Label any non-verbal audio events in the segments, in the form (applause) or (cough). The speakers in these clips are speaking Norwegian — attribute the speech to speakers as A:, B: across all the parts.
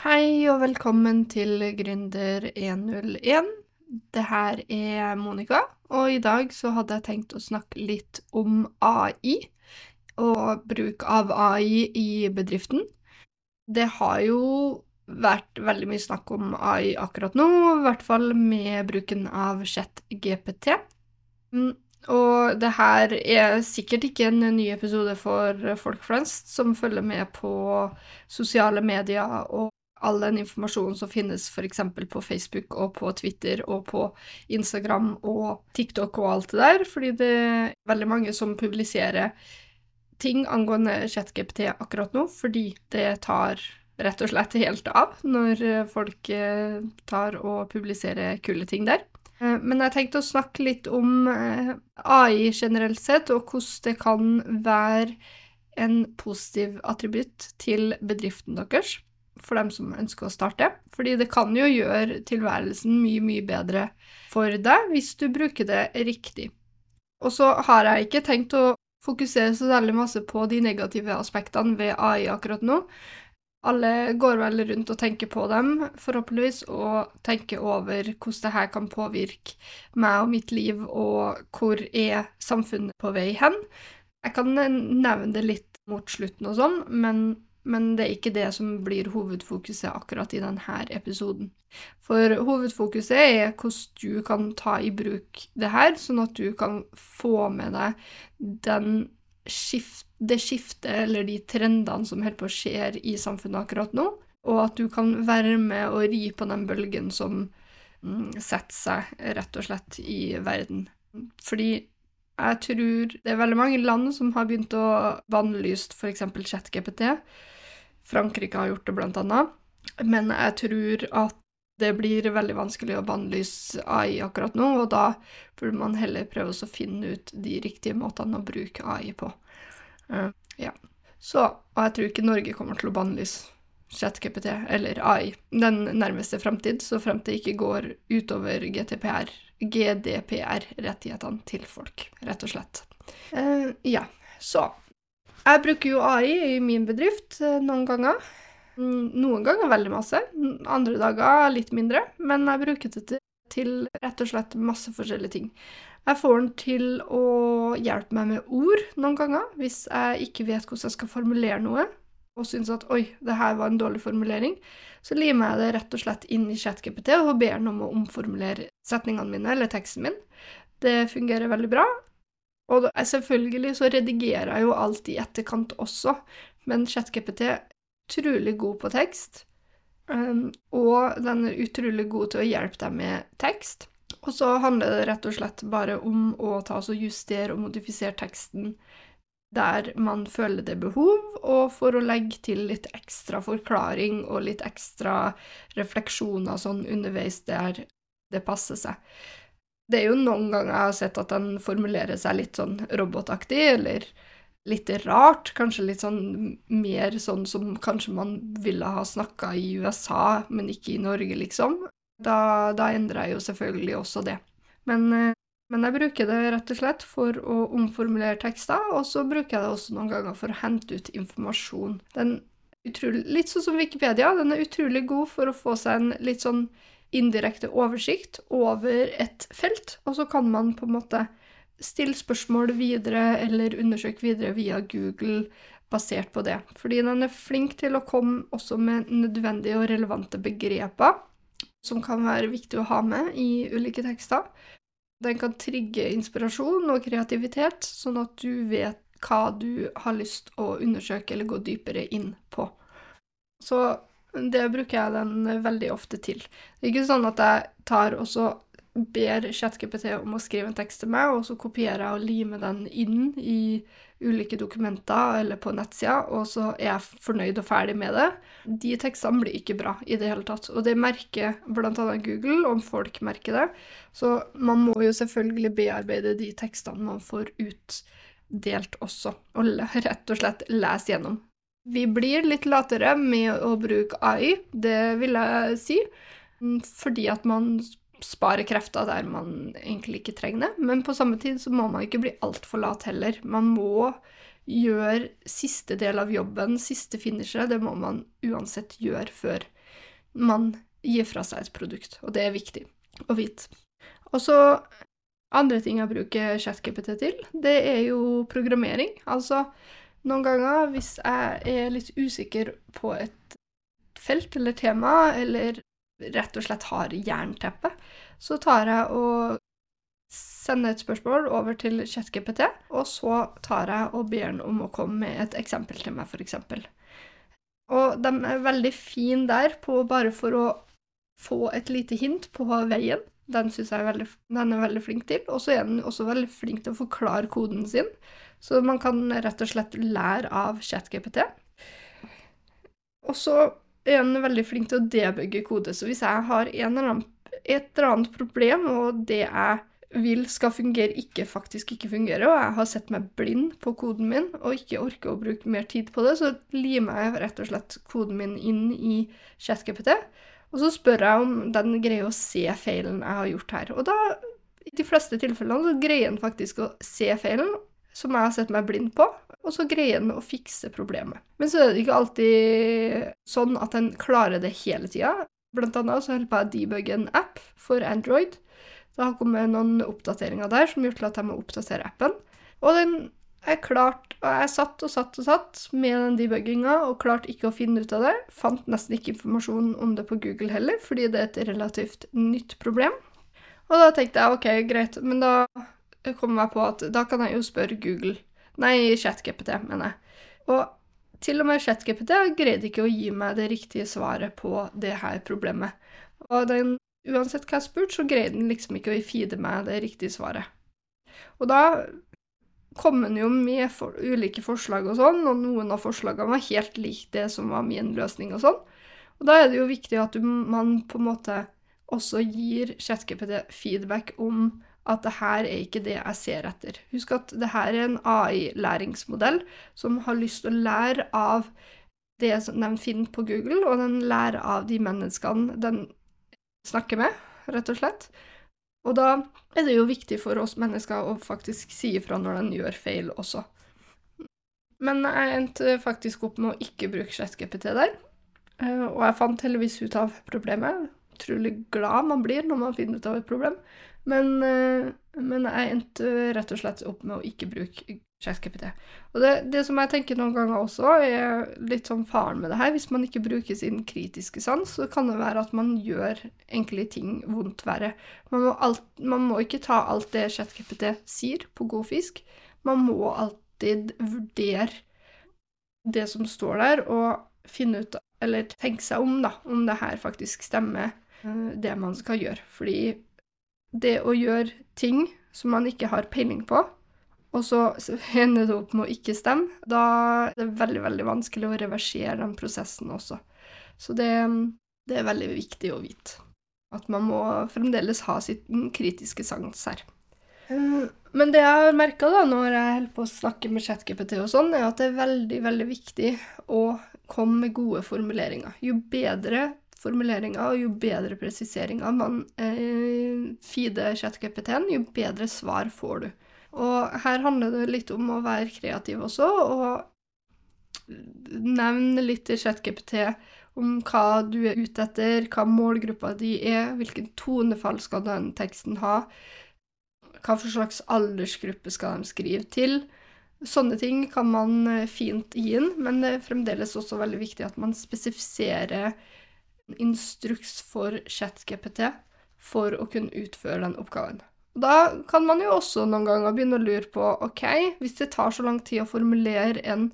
A: Hei og velkommen til Gründer 101. Det her er Monica, og i dag så hadde jeg tenkt å snakke litt om AI og bruk av AI i bedriften. Det har jo vært veldig mye snakk om AI akkurat nå, i hvert fall med bruken av ChatGPT. Mm, og det her er sikkert ikke en ny episode for folk flest som følger med på sosiale medier og all den informasjonen som finnes f.eks. på Facebook og på Twitter og på Instagram og TikTok og alt det der, fordi det er veldig mange som publiserer ting angående ChatGPT akkurat nå, fordi det tar rett og slett helt av når folk eh, tar og publiserer kule ting der. Eh, men jeg tenkte å snakke litt om eh, AI generelt sett, og hvordan det kan være en positiv attributt til bedriften deres for dem som ønsker å starte. Fordi det kan jo gjøre tilværelsen mye, mye bedre for deg hvis du bruker det riktig. Og så har jeg ikke tenkt å fokusere så veldig masse på de negative aspektene ved AI akkurat nå. Alle går vel rundt og tenker på dem, forhåpentligvis, og tenker over hvordan det her kan påvirke meg og mitt liv, og hvor er samfunnet på vei hen. Jeg kan nevne det litt mot slutten og sånn, men men det er ikke det som blir hovedfokuset akkurat i denne episoden. For hovedfokuset er hvordan du kan ta i bruk det her, sånn at du kan få med deg skift, det skiftet eller de trendene som holder på å skje i samfunnet akkurat nå, og at du kan være med og ri på den bølgen som mm, setter seg, rett og slett, i verden. Fordi jeg tror det er veldig mange land som har begynt å bannlyse f.eks. ChatGPT. Frankrike har gjort det, blant annet. Men jeg tror at det blir veldig vanskelig å bannlyse AI akkurat nå, og da burde man heller prøve å finne ut de riktige måtene å bruke AI på. Uh, ja. Så, og jeg tror ikke Norge kommer til å bannlyse ChatGPT eller AI den nærmeste framtid, så frem det ikke går utover GTPR, GDPR-rettighetene til folk, rett og slett. Uh, ja, så jeg bruker jo AI i min bedrift uh, noen ganger. Mm, noen ganger veldig masse, andre dager litt mindre, men jeg bruker det til rett og slett masse forskjellige ting. Jeg får den til å hjelpe meg med ord noen ganger, hvis jeg ikke vet hvordan jeg skal formulere noe og syns at oi, det her var en dårlig formulering, så limer jeg det rett og slett inn i ChatGPT og ber den om å omformulere setningene mine eller teksten min. Det fungerer veldig bra. Og selvfølgelig så redigerer jeg jo alt i etterkant også, men ChatGPT er utrolig god på tekst, um, og den er utrolig god til å hjelpe deg med tekst. Og så handler det rett og slett bare om å ta og justere og modifisere teksten der man føler det behov, og for å legge til litt ekstra forklaring og litt ekstra refleksjoner sånn underveis der det passer seg. Det er jo noen ganger jeg har sett at den formulerer seg litt sånn robotaktig, eller litt rart, kanskje litt sånn mer sånn som kanskje man ville ha snakka i USA, men ikke i Norge, liksom. Da, da endrer jeg jo selvfølgelig også det. Men eh, men jeg bruker det rett og slett for å omformulere tekster, og så bruker jeg det også noen ganger for å hente ut informasjon. Den utrolig, litt sånn som Wikipedia, den er utrolig god for å få seg en litt sånn indirekte oversikt over et felt, og så kan man på en måte stille spørsmål videre eller undersøke videre via Google basert på det. Fordi den er flink til å komme også med nødvendige og relevante begreper som kan være viktig å ha med i ulike tekster. Den kan trigge inspirasjon og kreativitet, sånn at du vet hva du har lyst å undersøke eller gå dypere inn på. Så det bruker jeg den veldig ofte til. Det er ikke sånn at jeg tar og så ber ChatGPT om å skrive en tekst til meg, og så kopierer jeg og limer den inn i ulike dokumenter eller på nettsida, og så er jeg fornøyd og ferdig med det. De tekstene blir ikke bra i det hele tatt, og det merker bl.a. Google, om folk merker det. Så man må jo selvfølgelig bearbeide de tekstene man får utdelt også, og rett og slett lese gjennom. Vi blir litt latere med å bruke AI, det vil jeg si, fordi at man spare krefter der man egentlig ikke trenger det. Men på samme tid så må man ikke bli altfor lat heller. Man må gjøre siste del av jobben, siste finishet, det må man uansett gjøre før man gir fra seg et produkt, og det er viktig å vite. Og så andre ting jeg bruker ChatGPT til, det er jo programmering. Altså, noen ganger hvis jeg er litt usikker på et felt eller tema, eller rett og slett har jernteppe, så tar jeg og sender et spørsmål over til ChatGPT, og så tar jeg og ber den om å komme med et eksempel til meg, f.eks. Og de er veldig fine der på bare for å få et lite hint på veien. Den syns jeg er veldig, den er veldig flink til. Og så er den også veldig flink til å forklare koden sin, så man kan rett og slett lære av ChatGPT. Og så er veldig flink til å debugge kode, så hvis jeg har eller annen, et eller annet problem, og det jeg vil skal fungere, ikke faktisk ikke fungerer, og jeg har sett meg blind på koden min og ikke orker å bruke mer tid på det, så limer jeg rett og slett koden min inn i ChatGPT, og så spør jeg om den greier å se feilen jeg har gjort her. Og da, i de fleste tilfellene, så greier den faktisk å se feilen som jeg har sett meg blind på, og så greier den å fikse problemet. Men så er det ikke alltid sånn at den klarer det hele tida. Blant annet så holder jeg på å debugge en app for Android det har kommet noen oppdateringer der som gjør at jeg må oppdatere appen. Og den er klart, og jeg satt og satt og satt med den debugginga og klarte ikke å finne ut av det. Fant nesten ikke informasjon om det på Google heller, fordi det er et relativt nytt problem. Og da tenkte jeg OK, greit, men da kom jeg på at da kan jeg jo spørre Google. Nei, ChatGPT, mener jeg. Og til og med ChatGPT greide ikke å gi meg det riktige svaret på det her problemet. Og den uansett hva jeg spurte, så greide den liksom ikke å feede meg det riktige svaret. Og da kom den jo med for, ulike forslag og sånn, og noen av forslagene var helt lik det som var min løsning og sånn. Og da er det jo viktig at du, man på en måte også gir ChatGPT feedback om at det her er ikke det jeg ser etter. Husk at det her er en AI-læringsmodell som har lyst til å lære av det som de finner på Google, og den lærer av de menneskene den snakker med, rett og slett. Og da er det jo viktig for oss mennesker å faktisk si ifra når den gjør feil også. Men jeg endte faktisk opp med å ikke bruke ChatGPT der. Eh, og jeg fant heldigvis ut av problemet. Utrolig glad man blir når man finner ut av et problem. Men, eh, men jeg endte rett og slett opp med å ikke bruke ChatGPT. Og det, det, som jeg tenker noen ganger også, er litt sånn faren med det her. Hvis man ikke bruker sin kritiske sans, så kan det være at man gjør enkle ting vondt verre. Man må, alt, man må ikke ta alt det ChatGPT sier, på god fisk. Man må alltid vurdere det som står der, og finne ut, eller tenke seg om, da, om det her faktisk stemmer, eh, det man skal gjøre. Fordi det å gjøre ting som man ikke har peiling på, og så (laughs) ender det opp med å ikke stemme, da er det veldig, veldig vanskelig å reversere den prosessen også. Så det, det er veldig viktig å vite. At man må fremdeles ha sitt kritiske sans her. Eh, men det jeg har merka når jeg holder på å snakke med ChatGPT, og sånn, er at det er veldig veldig viktig å komme med gode formuleringer. Jo bedre formuleringer og jo bedre presiseringer man eh, feeder ChatGPT-en, jo bedre svar får du. Og her handler det litt om å være kreativ også, og nevne litt til ChatGPT om hva du er ute etter, hva målgruppa di er, hvilken tonefall skal den teksten ha, hva for slags aldersgruppe skal de skrive til. Sånne ting kan man eh, fint gi inn, men det er fremdeles også veldig viktig at man spesifiserer instruks for ChatGPT for å kunne utføre den oppgaven. Da kan man jo også noen ganger begynne å lure på ok, hvis det tar så lang tid å formulere en,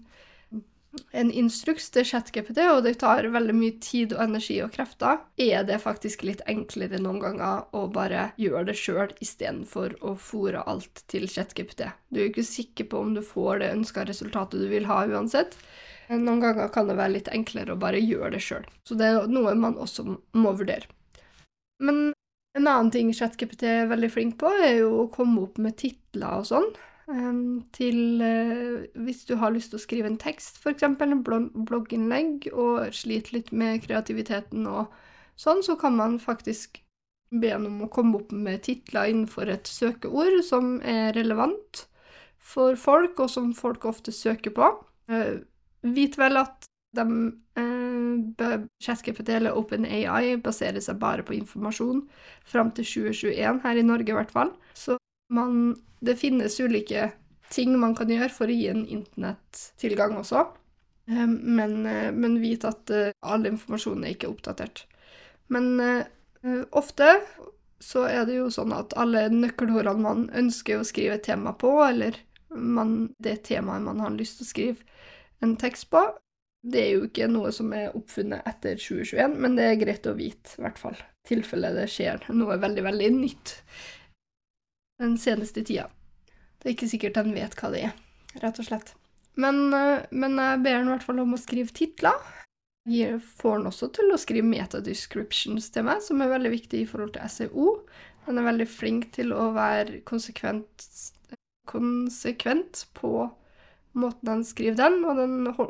A: en instruks til ChatGPT, og det tar veldig mye tid og energi og krefter, er det faktisk litt enklere noen ganger å bare gjøre det sjøl istedenfor å fòre alt til ChatGPT. Du er jo ikke sikker på om du får det ønska resultatet du vil ha uansett. Noen ganger kan det være litt enklere å bare gjøre det sjøl. Så det er noe man også må vurdere. Men en annen ting ChatGPT er veldig flink på, er jo å komme opp med titler og sånn. Um, til uh, Hvis du har lyst til å skrive en tekst, f.eks. en blogginnlegg, og sliter litt med kreativiteten og sånn, så kan man faktisk be om å komme opp med titler innenfor et søkeord som er relevant for folk, og som folk ofte søker på. Vit vel at de uh, ChatGPT eller OpenAI baserer seg bare på informasjon fram til 2021, her i Norge i hvert fall. Så man, det finnes ulike ting man kan gjøre for å gi en internettilgang også. Uh, men, men vit at all informasjon er ikke oppdatert. Men ofte så er det jo sånn at alle nøkkelordene man ønsker å skrive et tema på, eller man, det temaet man har lyst til å skrive en tekst på, det er jo ikke noe som er oppfunnet etter 2021, men det er greit å vite, i hvert fall. I tilfelle det skjer noe veldig, veldig nytt den seneste tida. Det er ikke sikkert den vet hva det er, rett og slett. Men, eh, men jeg ber den i hvert fall om å skrive titler. Jeg får den også til å skrive metadescriptions til meg, som er veldig viktig i forhold til SEO. Den er veldig flink til å være konsekvent, konsekvent på måten den skriver den, og den er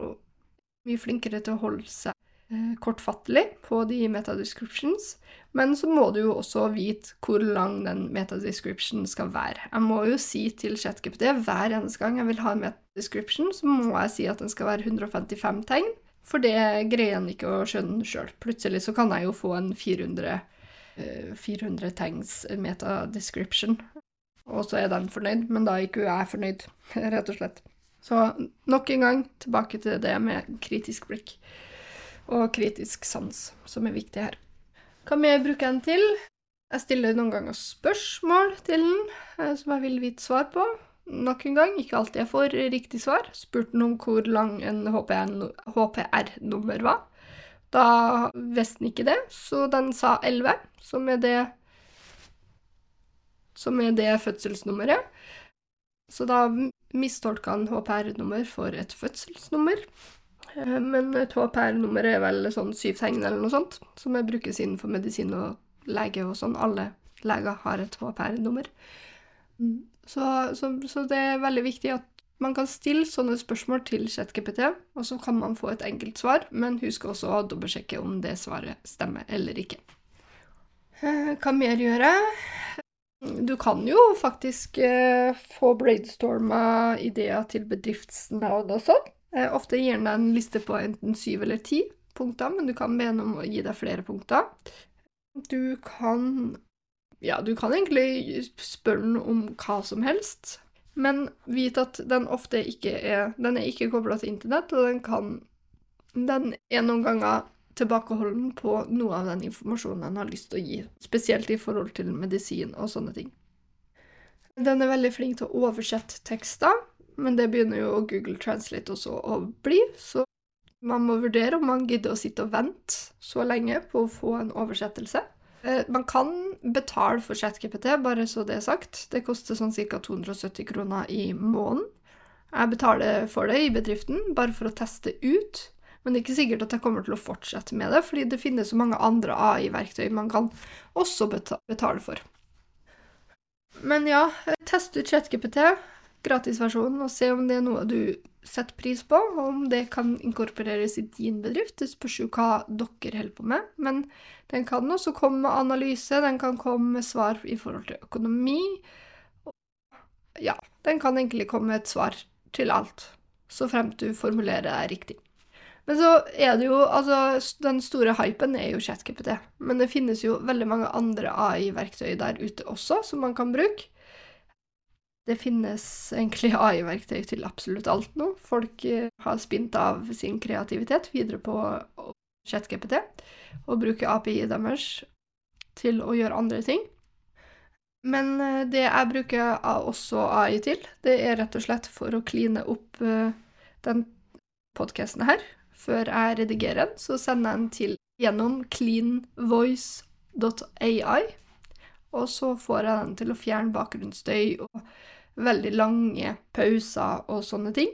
A: mye flinkere til å holde seg eh, kortfattelig på de metadescriptions. Men så må du jo også vite hvor lang den metadescriptionen skal være. Jeg må jo si til ChatGPT hver eneste gang jeg vil ha en metadescription, så må jeg si at den skal være 155 tegn. For det greier han ikke å skjønne sjøl. Plutselig så kan jeg jo få en 400, 400 tegns meta-description, og så er den fornøyd, men da er ikke jeg fornøyd, (laughs) rett og slett. Så nok en gang tilbake til det med kritisk blikk og kritisk sans, som er viktig her. Hva mer bruker jeg den til? Jeg stiller noen ganger spørsmål til den eh, som jeg vil vite svar på nok en gang ikke alltid jeg får riktig svar. Spurte den om hvor lang en HPR-nummer var. Da visste den ikke det, så den sa 11, som er det Som er det fødselsnummeret. Så da mistolka han HPR-nummer for et fødselsnummer. Eh, men et HPR-nummer er vel sånn syv tegn eller noe sånt, som brukes innenfor medisin og lege og sånn. Alle leger har et HPR-nummer. Mm. Så, så, så, det er veldig viktig at man kan stille sånne spørsmål til ChatGPT, og så kan man få et enkelt svar, men husk også å dobbeltsjekke om det svaret stemmer eller ikke. Eh, hva mer gjør jeg? Du kan jo faktisk eh, få brainstorma ideer til bedriftsnavn og sånn. Eh, ofte gir den deg en liste på enten syv eller ti punkter, men du kan be den om å gi deg flere punkter. Du kan ja, du kan egentlig spørre den om hva som helst, men vit at den ofte ikke er Den er ikke kobla til internett, og den kan Den er noen ganger tilbakeholden på noe av den informasjonen den har lyst til å gi, spesielt i forhold til medisin og sånne ting. Den er veldig flink til å oversette tekster, men det begynner jo Google Translate også å bli, så man må vurdere om man gidder å sitte og vente så lenge på å få en oversettelse. Eh, man kan betale for ChatGPT, bare så det er sagt. Det koster sånn ca. 270 kroner i måneden. Jeg betaler for det i bedriften, bare for å teste ut. Men det er ikke sikkert at jeg kommer til å fortsette med det, fordi det finnes så mange andre AI-verktøy man kan også betale for. Men ja, test ut ChatGPT, gratisversjonen, og se om det er noe du setter pris på, og om det kan inkorporeres i din bedrift. Det spørs jo hva dere holder på med. Men den kan også komme med analyse, den kan komme med svar i forhold til økonomi. Ja, den kan egentlig komme med et svar til alt, så fremt du formulerer deg riktig. Men så er det jo Altså, den store hypen er jo ChatGPT. Men det finnes jo veldig mange andre AI-verktøy der ute også som man kan bruke. Det finnes egentlig AI-verktøy til absolutt alt nå. Folk eh, har spint av sin kreativitet videre på ChatGPT og bruker API deres til å gjøre andre ting. Men eh, det jeg bruker også AI til, det er rett og slett for å kline opp eh, den podkasten her. Før jeg redigerer den, så sender jeg den til gjennom cleanvoice.ai, og så får jeg den til å fjerne bakgrunnsstøy og veldig lange pauser og sånne ting.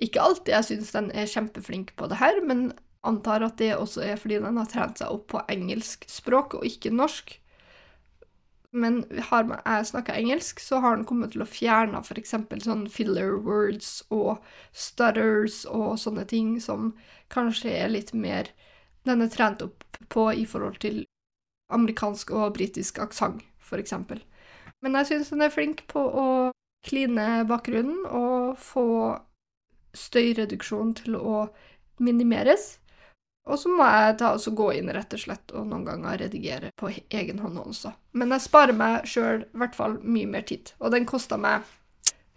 A: Ikke alltid jeg syns den er kjempeflink på det her, men antar at det også er fordi den har trent seg opp på engelsk språk og ikke norsk. Men har jeg snakka engelsk, så har den kommet til å fjerne f.eks. sånn filler words og stutters og sånne ting som kanskje er litt mer Den er trent opp på i forhold til amerikansk og britisk aksent, f.eks. Men jeg syns den er flink på å kline bakgrunnen og få støyreduksjon til å minimeres. Og så må jeg ta, gå inn rett og slett og noen ganger redigere på egen hånd også. Men jeg sparer meg sjøl i hvert fall mye mer tid. Og den kosta meg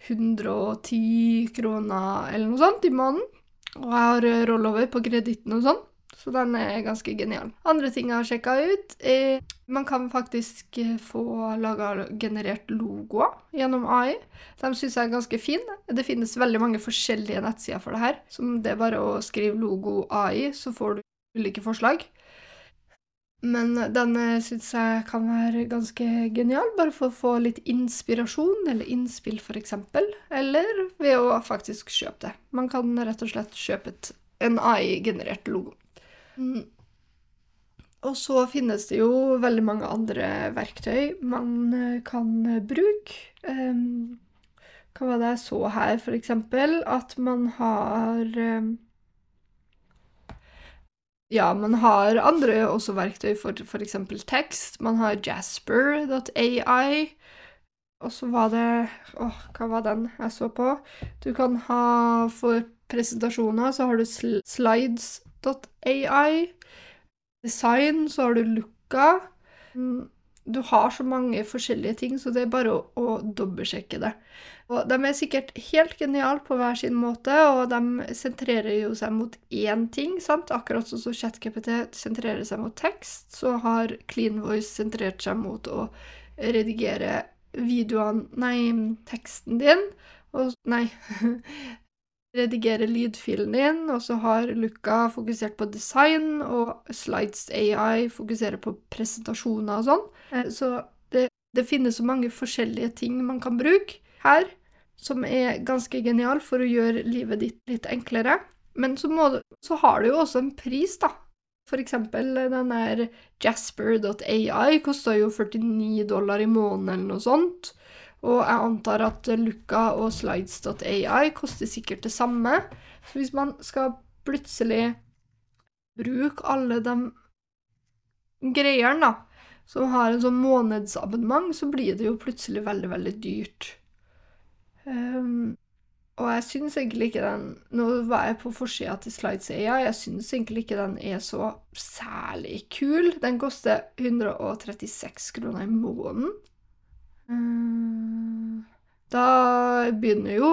A: 110 kroner eller noe sånt i måneden. Og jeg har rollover på kreditten og sånn. Så den er ganske genial. Andre ting jeg har sjekka ut, er man kan faktisk få laga generert logoer gjennom AI. De syns jeg er ganske fine. Det finnes veldig mange forskjellige nettsider for det her. Som det er bare å skrive logo AI, så får du ulike forslag. Men den syns jeg kan være ganske genial, bare for å få litt inspirasjon eller innspill, f.eks. Eller ved å faktisk kjøpe det. Man kan rett og slett kjøpe et, en AI-generert logo. Mm. Og så finnes det jo veldig mange andre verktøy man eh, kan bruke. Um, hva var det jeg så her, eksempel? At man har um, Ja, man har andre også verktøy for f.eks. tekst. Man har jasper.ai. Og så var det Åh, hva var den jeg så på? Du kan ha For presentasjoner så har du slides AI. Design, så har du Looka. Mm, du har så mange forskjellige ting, så det er bare å, å dobbeltsjekke det. Og de er sikkert helt geniale på hver sin måte, og de sentrerer jo seg mot én ting. sant? Akkurat sånn som ChatKPT sentrerer seg mot tekst, så har Clean Voice sentrert seg mot å redigere videoene Nei, teksten din. Og Nei, (laughs) redigere lydfilen din, og så har Luca fokusert på design, og Slides AI fokuserer på presentasjoner og sånn. Eh, så det, det, finnes så mange forskjellige ting man kan bruke her, som er ganske genial for å gjøre livet ditt litt enklere. Men så, må, så har du jo også en pris, da. For eksempel den der Jasper.ai koster jo 49 dollar i måneden eller noe sånt. Og jeg antar at Luca og Slides.ai koster sikkert det samme. Så hvis man skal plutselig bruke alle de greiene, da, som har en sånn månedsabonnement, så blir det jo plutselig veldig, veldig dyrt. Um, og jeg syns egentlig ikke den Nå var jeg på forsida til Slides.ai, jeg syns egentlig ikke den er så særlig kul. Den koster 136 kroner i måneden. Mm. Da begynner jo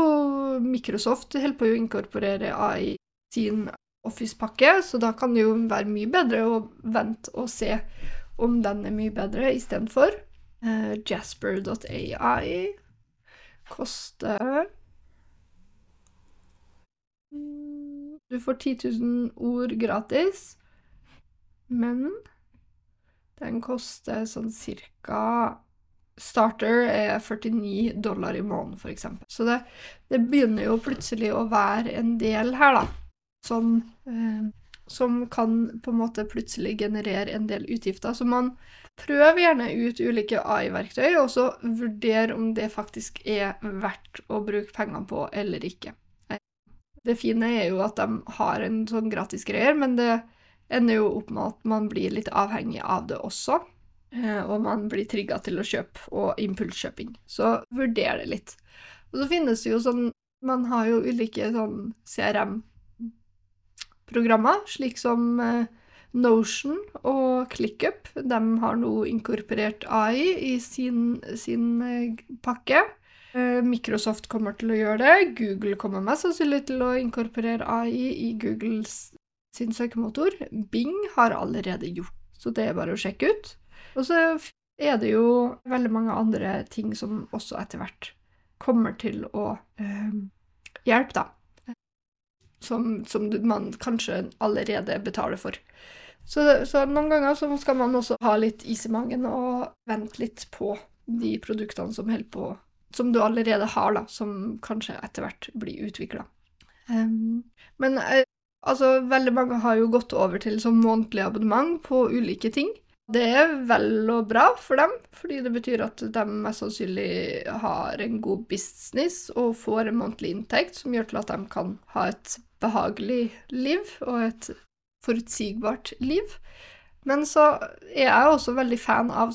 A: Microsoft holder på å inkorporere AI sin Office-pakke, så da kan det jo være mye bedre å vente og se om den er mye bedre istedenfor. Uh, Jasper.ai koster Du får 10 000 ord gratis, men den koster sånn cirka starter er 49 dollar i måneden, f.eks. Så det, det, begynner jo plutselig å være en del her, da, som, eh, som kan på en måte plutselig generere en del utgifter. Så man prøver gjerne ut ulike AI-verktøy, og så vurder om det faktisk er verdt å bruke pengene på eller ikke. Det fine er jo at de har en sånn gratis greier, men det ender jo opp med at man blir litt avhengig av det også. Eh, og man blir trigga til å kjøpe, og impulskjøping. Så vurder det litt. Og så finnes det jo sånn Man har jo ulike sånn CRM-programmer, slik som eh, Notion og ClickUp. De har nå inkorporert AI i sin, sin eh, pakke. Microsoft kommer til å gjøre det. Google kommer mest sannsynlig til å inkorporere AI i Googles sin søkemotor. Bing har allerede gjort så det er bare å sjekke ut. Og så er det jo veldig mange andre ting som også etter hvert kommer til å eh, hjelpe, da. Som, som, man kanskje allerede betaler for. Så, så, noen ganger så skal man også ha litt is i magen og vente litt på de produktene som på Som du allerede har, da, som kanskje etter hvert blir utvikla. Um, ehm, men eh, altså, veldig mange har jo gått over til sånn månedlig abonnement på ulike ting. Det er vel og bra for dem, fordi det betyr at de mest sannsynlig har en god business og får en månedlig inntekt som gjør til at de kan ha et behagelig liv og et forutsigbart liv. Men så er jeg også veldig fan av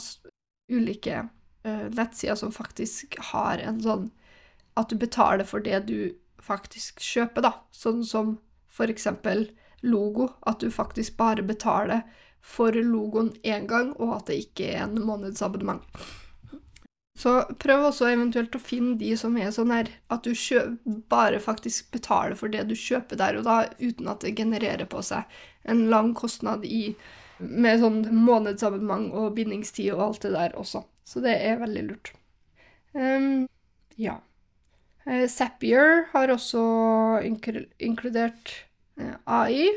A: ulike uh, nettsider som faktisk har en sånn at du betaler for det du faktisk kjøper, da. Sånn som for eksempel logo. At du faktisk bare betaler for logoen én gang, og at det ikke er en månedsabonnement. Så prøv også eventuelt å finne de som er sånn her at du bare faktisk betaler for det du kjøper der og da, uten at det genererer på seg en lang kostnad i, med sånn månedsabonnement og bindingstid og alt det der også. Så det er veldig lurt. Um, ja. Uh, Zapier har også inkludert uh, AI.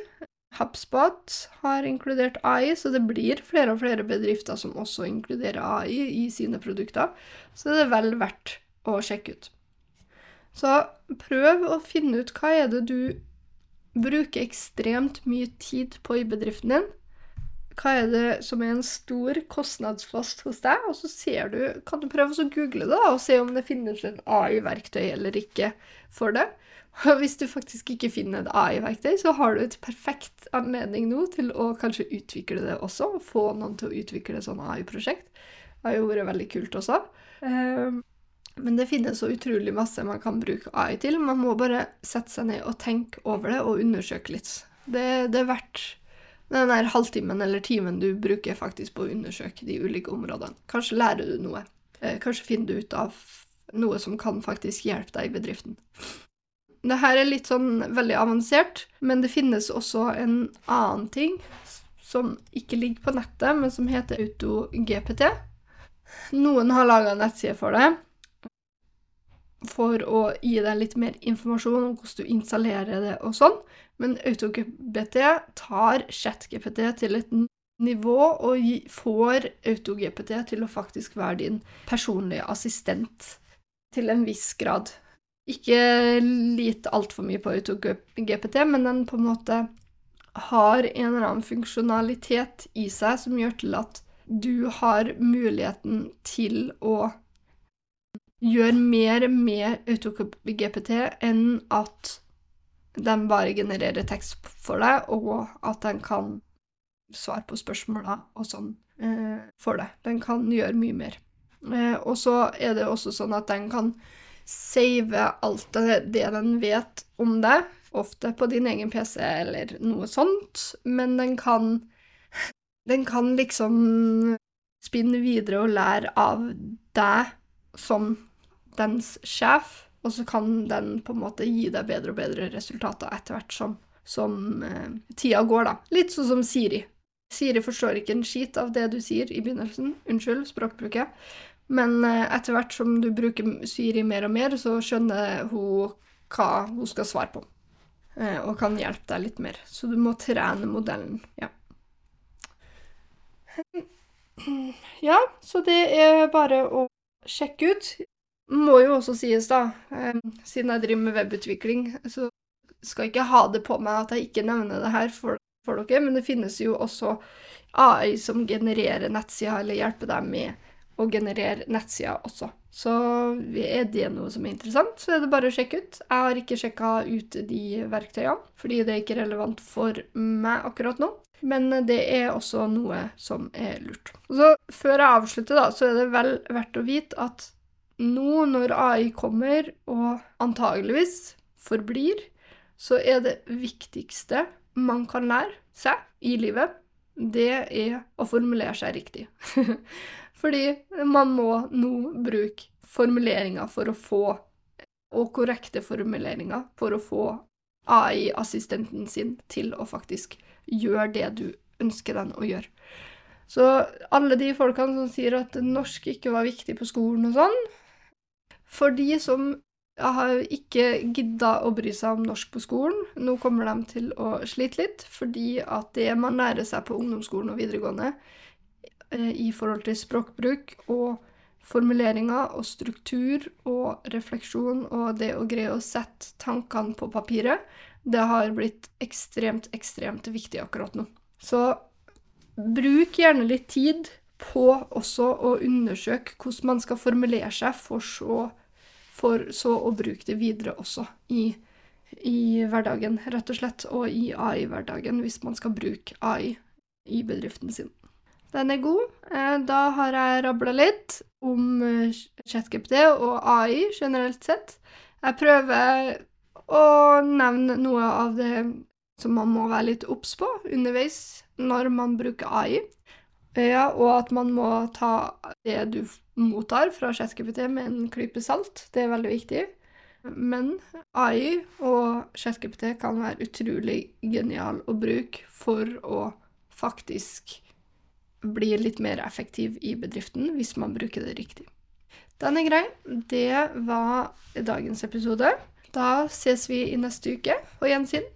A: HubSpot har inkludert AI, så det blir flere og flere bedrifter som også inkluderer AI i sine produkter. Så det er vel verdt å sjekke ut. Så prøv å finne ut hva er det du bruker ekstremt mye tid på i bedriften din. Hva er det som er en stor kostnadspost hos deg? Og så ser du, kan du prøve å google det og se om det finnes en AI-verktøy eller ikke for det. Og hvis du faktisk ikke finner et AI-verktøy, så har du et perfekt anledning nå til å kanskje utvikle det også, og få noen til å utvikle et sånt AI-prosjekt. Det har jo vært veldig kult også. Ehm, men det finnes så utrolig masse man kan bruke AI til. Man må bare sette seg ned og tenke over det og undersøke litt. Det, det er verdt den der halvtimen eller timen du bruker faktisk på å undersøke de ulike områdene. Kanskje lærer du noe. Eh, kanskje finner du ut av noe som kan faktisk hjelpe deg i bedriften. Det her er litt sånn veldig avansert, men det finnes også en annen ting som ikke ligger på nettet, men som heter AutoGPT. Noen har laga nettside for det for å gi deg litt mer informasjon om hvordan du installerer det og sånn, men AutoGPT tar ChatGPT til et nivå og får AutoGPT til å faktisk være din personlige assistent til en viss grad. Ikke lit altfor mye på AutoGPT, men den på en måte har en eller annen funksjonalitet i seg som gjør til at du har muligheten til å gjøre mer med AutoGPT enn at den bare genererer tekst for deg, og at den kan svare på spørsmåla og sånn eh, for deg. Den kan gjøre mye mer. Eh, og så er det også sånn at den kan save alt det, den vet om deg, ofte på din egen PC eller noe sånt, men den kan Den kan liksom spinne videre og lære av deg som dens sjef, og så kan den på en måte gi deg bedre og bedre resultater etter hvert som, som eh, tida går, da. Litt sånn som Siri. Siri forstår ikke en skit av det du sier i begynnelsen. Unnskyld språkbruket. Men eh, etter hvert som du bruker Siri mer og mer, så skjønner hun hva hun skal svare på. Eh, og kan hjelpe deg litt mer. Så du må trene modellen. Ja. Ja, så det er bare å sjekke ut. Må jo også sies, da, eh, siden jeg driver med webutvikling, så skal jeg ikke ha det på meg at jeg ikke nevner det her for, for dere, men det finnes jo også AI som genererer nettsider eller hjelper deg med og generere nettsider også. Så er det noe som er interessant, så er det bare å sjekke ut. Jeg har ikke sjekka ut de verktøyene, fordi det er ikke relevant for meg akkurat nå. Men det er også noe som er lurt. Så før jeg avslutter, da, så er det vel verdt å vite at nå når AI kommer, og antageligvis forblir, så er det viktigste man kan lære seg i livet, det er å formulere seg riktig. (laughs) Fordi man må nå bruke formuleringer for å få Og korrekte formuleringer for å få AI-assistenten sin til å faktisk gjøre det du ønsker den å gjøre. Så alle de folkene som sier at norsk ikke var viktig på skolen og sånn For de som har ikke gidda å bry seg om norsk på skolen, nå kommer de til å slite litt, fordi at det man lærer seg på ungdomsskolen og videregående, i forhold til språkbruk og formuleringer og struktur og refleksjon og det å greie å sette tankene på papiret, det har blitt ekstremt, ekstremt viktig akkurat nå. Så bruk gjerne litt tid på også å undersøke hvordan man skal formulere seg, for så, for så å bruke det videre også i, i hverdagen, rett og slett, og i AI-hverdagen, hvis man skal bruke AI i bedriften sin. Den er god. Eh, da har jeg rabla litt om eh, ChatGPT og AI generelt sett. Jeg prøver å nevne noe av det som man må være litt obs på underveis når man bruker AI. Ja, og at man må ta det du mottar fra ChatGPT med en klype salt. Det er veldig viktig. Men AI og ChatGPT kan være utrolig genial å bruke for å faktisk bli litt mer effektiv i bedriften hvis man bruker det riktig. Den er grei. Det var dagens episode. Da ses vi i neste uke på gjensyn.